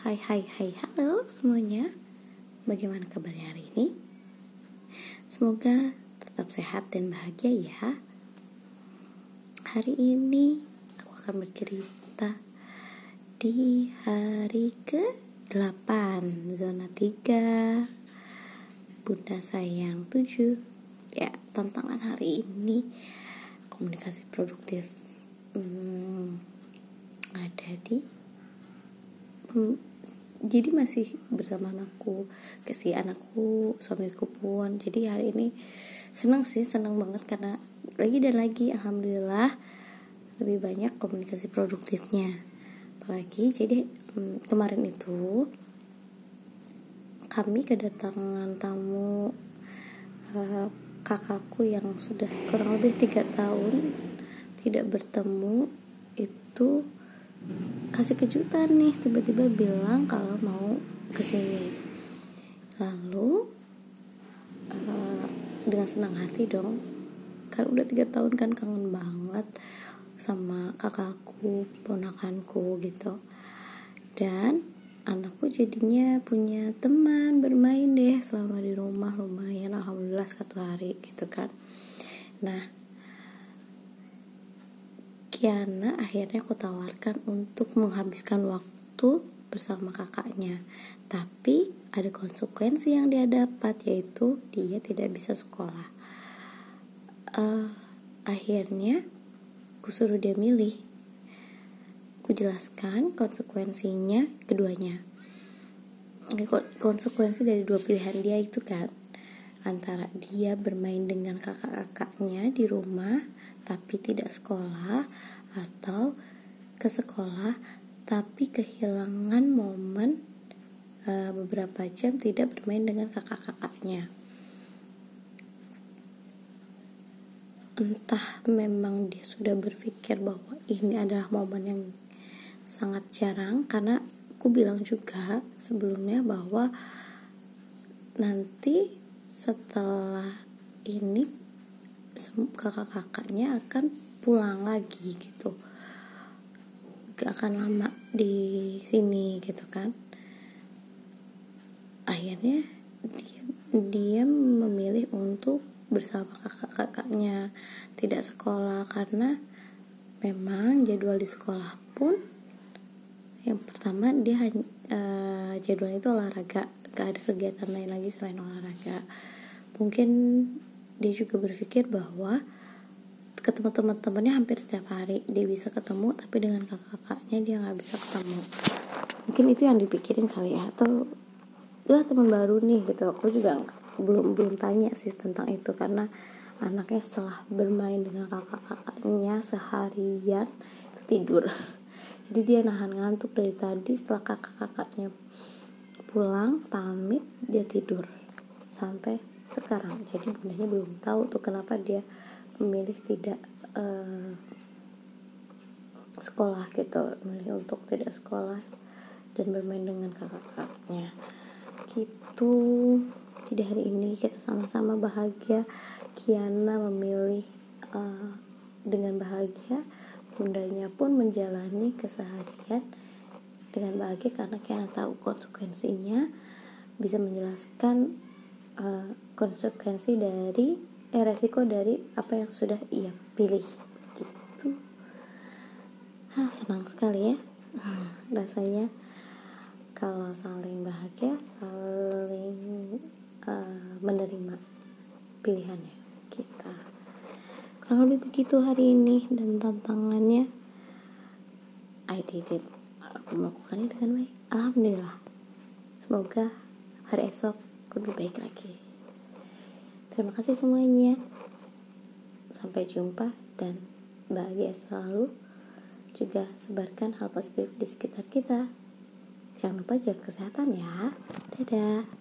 Hai hai hai. Halo semuanya. Bagaimana kabarnya hari ini? Semoga tetap sehat dan bahagia ya. Hari ini aku akan bercerita Di hari ke-8 Zona 3 Bunda sayang 7 Ya tantangan hari ini Komunikasi produktif. Hmm, Ada di jadi masih bersama anakku kasih anakku suamiku pun. Jadi hari ini senang sih senang banget karena lagi dan lagi alhamdulillah lebih banyak komunikasi produktifnya. Apalagi jadi hmm, kemarin itu kami kedatangan tamu uh, kakakku yang sudah kurang lebih tiga tahun tidak bertemu itu kasih kejutan nih tiba-tiba bilang kalau mau ke sini lalu uh, dengan senang hati dong kan udah tiga tahun kan kangen banget sama kakakku ponakanku gitu. Dan anakku jadinya punya teman bermain deh selama di rumah lumayan alhamdulillah satu hari gitu kan. Nah Kiana akhirnya aku tawarkan untuk menghabiskan waktu bersama kakaknya. Tapi ada konsekuensi yang dia dapat yaitu dia tidak bisa sekolah. Uh, akhirnya aku suruh dia milih. Aku jelaskan konsekuensinya keduanya. Konsekuensi dari dua pilihan dia itu kan antara dia bermain dengan kakak-kakaknya di rumah tapi tidak sekolah atau ke sekolah tapi kehilangan momen uh, beberapa jam tidak bermain dengan kakak-kakaknya. Entah memang dia sudah berpikir bahwa ini adalah momen yang sangat jarang karena aku bilang juga sebelumnya bahwa nanti setelah ini kakak-kakaknya akan pulang lagi gitu. Gak akan lama di sini gitu kan. Akhirnya dia dia memilih untuk bersama kakak-kakaknya. Tidak sekolah karena memang jadwal di sekolah pun yang pertama dia uh, jadwal itu olahraga. Gak ada kegiatan lain lagi selain olahraga. Mungkin dia juga berpikir bahwa ketemu teman-temannya hampir setiap hari. Dia bisa ketemu tapi dengan kakak-kakaknya dia nggak bisa ketemu. Mungkin itu yang dipikirin kali ya. Atau ya teman baru nih gitu. Aku juga belum belum tanya sih tentang itu. Karena anaknya setelah bermain dengan kakak-kakaknya seharian tidur jadi dia nahan ngantuk dari tadi setelah kakak-kakaknya pulang pamit dia tidur. Sampai sekarang. Jadi bundanya belum tahu tuh kenapa dia memilih tidak uh, sekolah gitu. Memilih untuk tidak sekolah dan bermain dengan kakak-kakaknya. Gitu. Jadi hari ini kita sama-sama bahagia. Kiana memilih uh, dengan bahagia bundanya pun menjalani keseharian dengan bahagia karena Kiana tahu konsekuensinya. Bisa menjelaskan uh, konsekuensi dari eh resiko dari apa yang sudah ia pilih gitu. Ah senang sekali ya. Rasanya kalau saling bahagia saling uh, menerima pilihannya kita kurang lebih begitu hari ini dan tantangannya I did it aku melakukannya dengan baik alhamdulillah semoga hari esok lebih baik lagi. Terima kasih semuanya. Sampai jumpa dan bahagia selalu. Juga sebarkan hal positif di sekitar kita. Jangan lupa jaga kesehatan ya. Dadah.